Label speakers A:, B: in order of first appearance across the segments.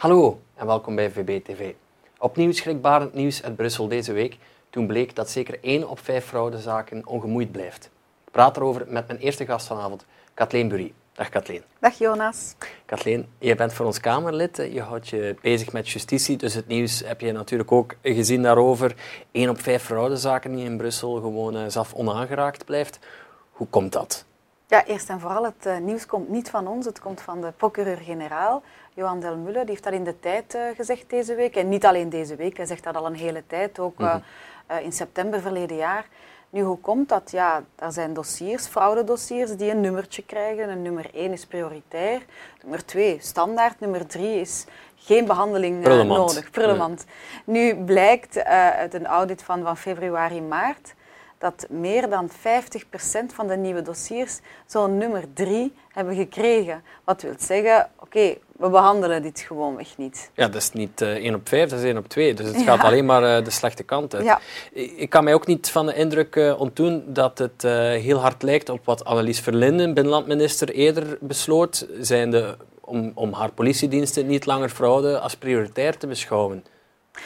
A: Hallo en welkom bij VBTV. Opnieuw schrikbarend nieuws uit Brussel deze week. Toen bleek dat zeker één op vijf fraudezaken ongemoeid blijft. Ik praat erover met mijn eerste gast vanavond, Kathleen Bury. Dag Kathleen.
B: Dag Jonas.
A: Kathleen, je bent voor ons Kamerlid. Je houdt je bezig met justitie, dus het nieuws heb je natuurlijk ook gezien daarover. Eén op vijf fraudezaken die in Brussel gewoon uh, zelf onaangeraakt blijft. Hoe komt dat?
B: Ja, eerst en vooral, het uh, nieuws komt niet van ons. Het komt van de procureur-generaal, Johan Delmulle. Die heeft dat in de tijd uh, gezegd deze week. En niet alleen deze week, hij zegt dat al een hele tijd. Ook mm -hmm. in september verleden jaar. Nu, hoe komt dat? Ja, er zijn dossiers, fraudedossiers, die een nummertje krijgen. Een nummer 1 is prioritair. Nummer 2 standaard. Nummer 3 is geen behandeling uh, nodig. Prullenmand. Ja. Nu blijkt uit een audit van, van februari, maart dat meer dan 50% van de nieuwe dossiers zo'n nummer 3 hebben gekregen. Wat wil zeggen, oké, okay, we behandelen dit gewoonweg niet.
A: Ja, dat is niet uh, 1 op 5, dat is 1 op 2. Dus het ja. gaat alleen maar uh, de slechte kant uit. Ja. Ik kan mij ook niet van de indruk uh, ontdoen dat het heel hard lijkt op wat Annelies Verlinden, binnenlandminister, eerder besloot, zijnde om, om haar politiediensten niet langer fraude als prioritair te beschouwen.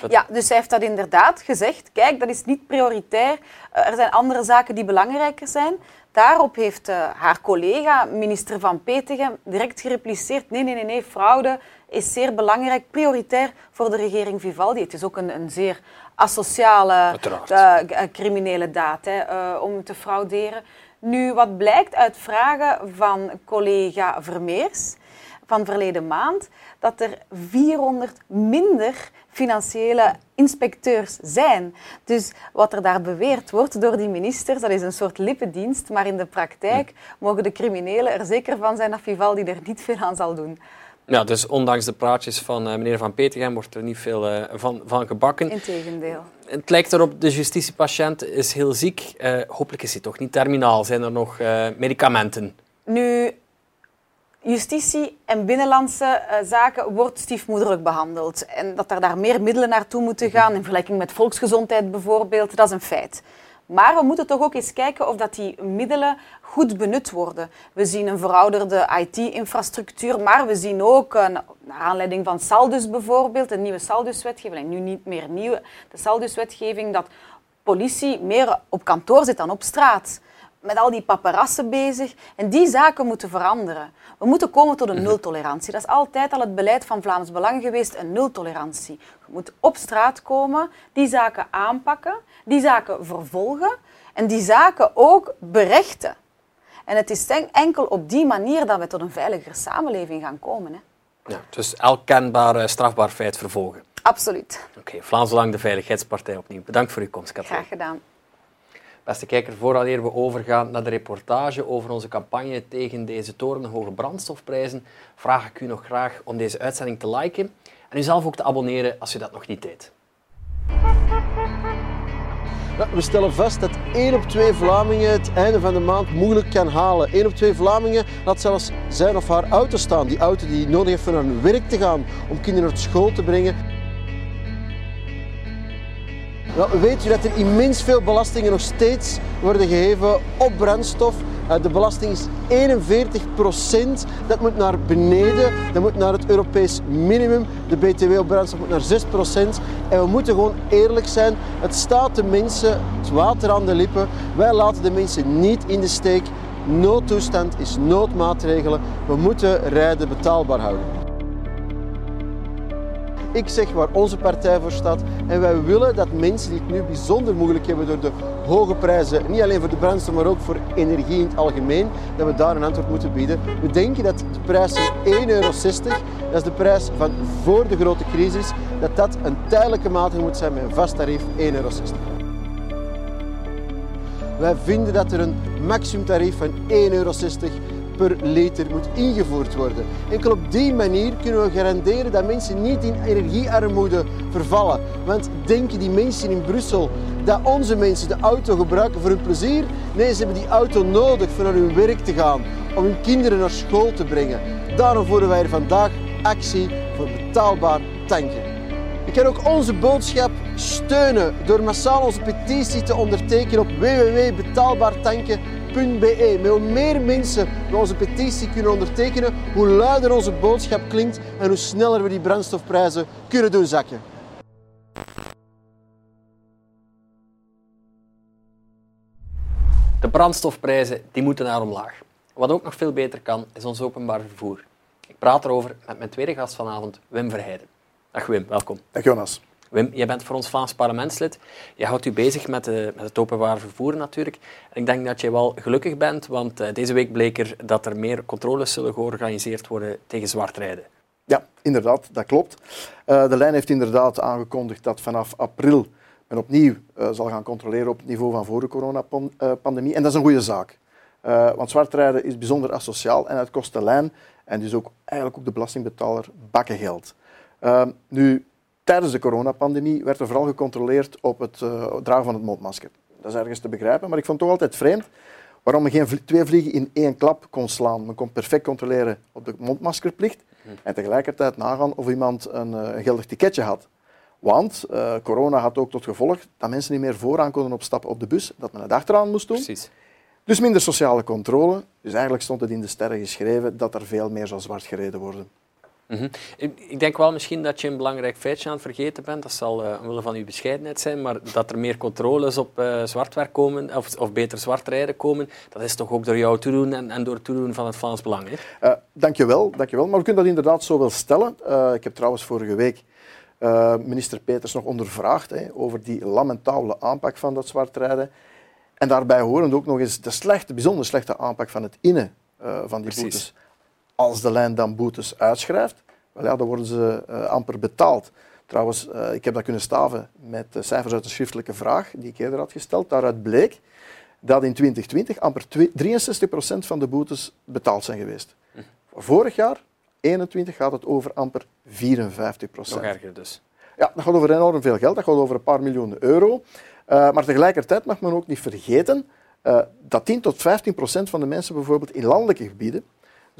B: Dat... Ja, dus zij heeft dat inderdaad gezegd. Kijk, dat is niet prioritair. Er zijn andere zaken die belangrijker zijn. Daarop heeft uh, haar collega, minister Van Petegem, direct gerepliceerd. Nee, nee, nee, nee, fraude is zeer belangrijk, prioritair voor de regering Vivaldi. Het is ook een, een zeer asociale, uh, criminele daad hè, uh, om te frauderen. Nu, wat blijkt uit vragen van collega Vermeers van verleden maand, dat er 400 minder financiële inspecteurs zijn. Dus wat er daar beweerd wordt door die ministers, dat is een soort lippendienst, maar in de praktijk mogen de criminelen er zeker van zijn dat Vivaldi er niet veel aan zal doen.
A: Ja, dus ondanks de praatjes van uh, meneer Van Petegem wordt er niet veel uh, van, van gebakken.
B: Integendeel.
A: Het lijkt erop, de justitiepatiënt is heel ziek. Uh, hopelijk is hij toch niet terminaal. Zijn er nog medicamenten?
B: Nu, justitie en binnenlandse uh, zaken wordt stiefmoederlijk behandeld. En dat er daar meer middelen naartoe moeten gaan, in vergelijking met volksgezondheid bijvoorbeeld, dat is een feit. Maar we moeten toch ook eens kijken of dat die middelen goed benut worden. We zien een verouderde IT-infrastructuur, maar we zien ook, uh, naar aanleiding van Saldus bijvoorbeeld, een nieuwe Saldus-wetgeving, nu niet meer nieuwe, de Saldus-wetgeving, dat politie meer op kantoor zit dan op straat met al die paparassen bezig. En die zaken moeten veranderen. We moeten komen tot een nultolerantie. Dat is altijd al het beleid van Vlaams Belang geweest, een nultolerantie. Je moet op straat komen, die zaken aanpakken, die zaken vervolgen en die zaken ook berechten. En het is enkel op die manier dat we tot een veiligere samenleving gaan komen. Hè.
A: Ja, dus elk kenbaar strafbaar feit vervolgen.
B: Absoluut.
A: Oké, okay, Vlaams Belang, de Veiligheidspartij opnieuw. Bedankt voor uw komst, Katrien.
B: Graag gedaan.
A: Beste kijker, vooraleer we overgaan naar de reportage over onze campagne tegen deze torenhoge brandstofprijzen, vraag ik u nog graag om deze uitzending te liken en u zelf ook te abonneren als u dat nog niet deed.
C: we stellen vast dat 1 op 2 Vlamingen het einde van de maand moeilijk kan halen. 1 op 2 Vlamingen laat zelfs zijn of haar auto staan. Die auto die nodig heeft om naar hun werk te gaan, om kinderen naar school te brengen. Nou, weet u dat er immens veel belastingen nog steeds worden gegeven op brandstof? De belasting is 41 procent. Dat moet naar beneden. Dat moet naar het Europees minimum. De BTW op brandstof moet naar 6 procent. En we moeten gewoon eerlijk zijn. Het staat de mensen het water aan de lippen. Wij laten de mensen niet in de steek. Noodtoestand is noodmaatregelen. We moeten rijden betaalbaar houden. Ik zeg waar onze partij voor staat. En wij willen dat mensen die het nu bijzonder moeilijk hebben door de hoge prijzen, niet alleen voor de brandstof, maar ook voor energie in het algemeen, dat we daar een antwoord moeten bieden. We denken dat de prijs van 1,60 euro, dat is de prijs van voor de grote crisis, dat dat een tijdelijke maatregel moet zijn met een vast tarief 1,60 euro. Wij vinden dat er een maximumtarief van 1,60 euro per liter moet ingevoerd worden. Enkel op die manier kunnen we garanderen dat mensen niet in energiearmoede vervallen. Want denken die mensen in Brussel dat onze mensen de auto gebruiken voor hun plezier? Nee, ze hebben die auto nodig voor naar hun werk te gaan, om hun kinderen naar school te brengen. Daarom voeren wij er vandaag actie voor betaalbaar tanken. Je kan ook onze boodschap steunen door massaal onze petitie te ondertekenen op Met hoe meer mensen onze petitie kunnen ondertekenen, hoe luider onze boodschap klinkt en hoe sneller we die brandstofprijzen kunnen doen zakken.
A: De brandstofprijzen die moeten naar omlaag. Wat ook nog veel beter kan, is ons openbaar vervoer. Ik praat erover met mijn tweede gast vanavond, Wim Verheijden. Dag Wim, welkom.
D: Dag Jonas.
A: Wim, jij bent voor ons Vlaams parlementslid. Je houdt u bezig met, de, met het openbaar vervoer natuurlijk. En ik denk dat je wel gelukkig bent, want uh, deze week bleek er dat er meer controles zullen georganiseerd worden tegen zwartrijden.
D: Ja, inderdaad, dat klopt. Uh, de lijn heeft inderdaad aangekondigd dat vanaf april men opnieuw uh, zal gaan controleren op het niveau van voor de coronapandemie. En dat is een goede zaak. want zwartrijden is bijzonder asociaal en het kost de lijn en dus ook eigenlijk ook de belastingbetaler bakken geld. nu, tijdens de coronapandemie werd er vooral gecontroleerd op het uh, dragen van het mondmasker. Dat is ergens te begrijpen, maar ik vond het toch altijd vreemd waarom men geen twee vliegen in één klap kon slaan. Men kon perfect controleren op de mondmaskerplicht en tegelijkertijd nagaan of iemand een, uh, een geldig ticketje had. Want uh, corona had ook tot gevolg dat mensen niet meer vooraan konden opstappen op de bus, dat men het achteraan moest doen.
A: Precies.
D: Dus minder sociale controle. Dus eigenlijk stond het in de sterren geschreven dat er veel meer zou zwart gereden worden.
A: Mm Ik denk wel misschien dat je een belangrijk feitje aan het vergeten bent. Dat zal uh, omwille van uw bescheidenheid zijn. Maar dat er meer controles op uh, zwartwerk komen, of, of beter zwartrijden komen, dat is toch ook door jou toedoen en, en door het toedoen van het Vlaams Belang. Hè?
D: Uh, dankjewel, dankjewel. Maar we kunnen dat inderdaad zo wel stellen. ik heb trouwens vorige week minister Peters nog ondervraagd hè, over die lamentabele aanpak van dat zwartrijden. En daarbij horen ook nog eens de slechte, bijzonder slechte aanpak van het innen van die boetes als de lijn dan boetes uitschrijft, wel ja, dan worden ze uh, amper betaald. Trouwens, uh, ik heb dat kunnen staven met cijfers uit de schriftelijke vraag die ik eerder had gesteld. Daaruit bleek dat in 2020 amper 63% van de boetes betaald zijn geweest. Hm. Vorig jaar, 21, gaat het over amper 54%. Nog
A: erger dus.
D: Ja, dat gaat over enorm veel geld. Dat gaat over een paar miljoen euro. Uh, maar tegelijkertijd mag men ook niet vergeten dat 10 tot 15 procent van de mensen bijvoorbeeld in landelijke gebieden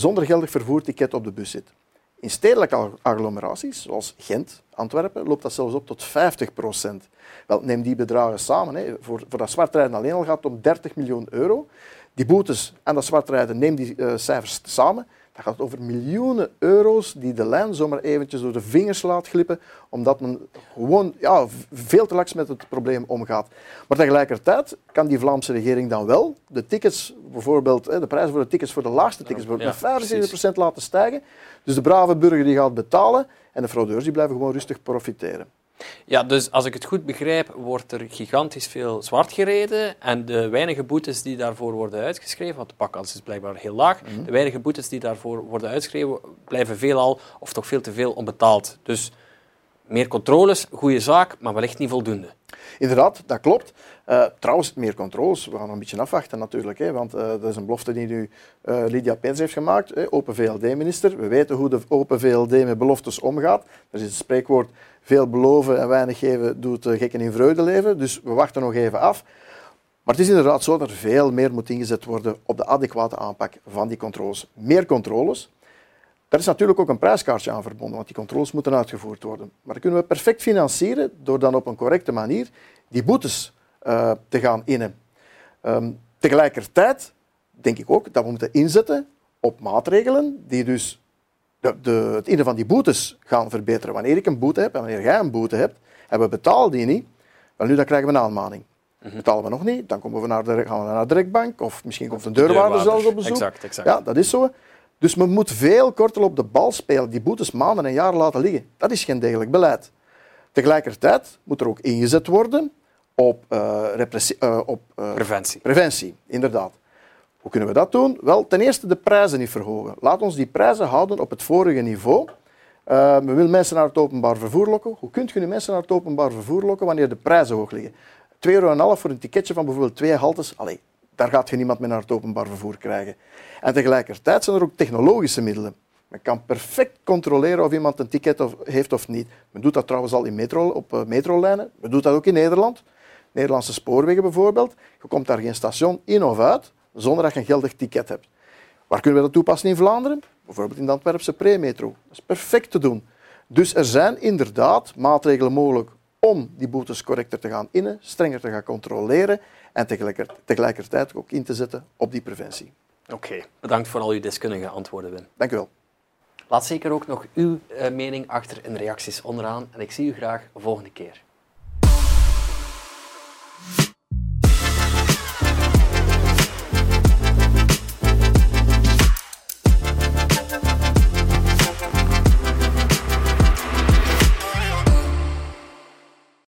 D: zonder geldig vervoerticket op de bus zit. In stedelijke agglomeraties, zoals Gent, Antwerpen, loopt dat zelfs op tot 50 procent. Wel, neem die bedragen samen. Hè. Voor, voor dat zwartrijden alleen al gaat het om 30 miljoen euro. Die boetes en dat zwartrijden, neem die uh, cijfers samen. Dat gaat over miljoenen euro's die de lijn zomaar eventjes door de vingers laat glippen, omdat men gewoon ja, veel te laks met het probleem omgaat. Maar tegelijkertijd kan die Vlaamse regering dan wel de tickets, bijvoorbeeld de prijzen voor de tickets voor de laagste tickets, met 75% laten stijgen. Dus de brave burger die gaat betalen en de fraudeurs die blijven gewoon rustig profiteren.
A: Ja, dus als ik het goed begrijp, wordt er gigantisch veel zwart gereden en de weinige boetes die daarvoor worden uitgeschreven, want de pakkans is blijkbaar heel laag, mhm. de weinige boetes die daarvoor worden uitgeschreven, blijven veelal of toch veel te veel onbetaald. Dus meer controles, goede zaak, maar wellicht niet voldoende.
D: Inderdaad, dat klopt. Uh, trouwens, meer controles, we gaan een beetje afwachten natuurlijk, hè, want uh, dat is een belofte die nu uh, Lydia Peters heeft gemaakt, hè, Open VLD-minister. We weten hoe de Open VLD met beloftes omgaat. Er is het spreekwoord, veel beloven en weinig geven doet gekken in vreugde leven, dus we wachten nog even af. Maar het is inderdaad zo dat er veel meer moet ingezet worden op de adequate aanpak van die controles. Meer controles, daar is natuurlijk ook een prijskaartje aan verbonden, want die controles moeten uitgevoerd worden. Maar dat kunnen we perfect financieren door dan op een correcte manier die boetes uh, te gaan innen. Um, tegelijkertijd denk ik ook dat we moeten inzetten op maatregelen die dus de, de, het innen van die boetes gaan verbeteren. Wanneer ik een boete heb en wanneer jij een boete hebt en we betalen die niet, wel nu dan krijgen we een aanmaning. Mhm. Betalen we nog niet, dan komen we naar de, gaan we naar de rechtbank of misschien komt een deurwaarder zelfs op bezoek.
A: Exact, exact.
D: Ja, dat is zo. Dus men moet veel korter op de bal spelen, die boetes maanden en jaren laten liggen. Dat is geen degelijk beleid. Tegelijkertijd moet er ook ingezet worden op, uh, repressie, uh, op
A: uh, preventie.
D: preventie. Inderdaad. Hoe kunnen we dat doen? Wel, ten eerste de prijzen niet verhogen. Laat ons die prijzen houden op het vorige niveau. we willen mensen naar het openbaar vervoer lokken. Hoe kunt je nu mensen naar het openbaar vervoer lokken wanneer de prijzen hoog liggen? 2,5 euro voor een ticketje van bijvoorbeeld twee haltes. Allee, daar gaat je niemand meer naar het openbaar vervoer krijgen. En tegelijkertijd zijn er ook technologische middelen. Men kan perfect controleren of iemand een ticket heeft of niet. Men doet dat trouwens al in metro, op uh, metrolijnen. Men doet dat ook in Nederland. Nederlandse spoorwegen bijvoorbeeld. Je komt daar geen station in of uit zonder dat je een geldig ticket hebt. Waar kunnen we dat toepassen in Vlaanderen? Bijvoorbeeld in de Antwerpse premetro. Dat is perfect te doen. Dus er zijn inderdaad maatregelen mogelijk om die boetes correcter te gaan innen, strenger te gaan controleren en tegelijkertijd ook in te zetten op die preventie.
A: Oké, bedankt voor al uw deskundige antwoorden, Wim.
D: Dank u wel.
A: Laat zeker ook nog uw uh, mening achter in de reacties onderaan en ik zie u graag volgende keer.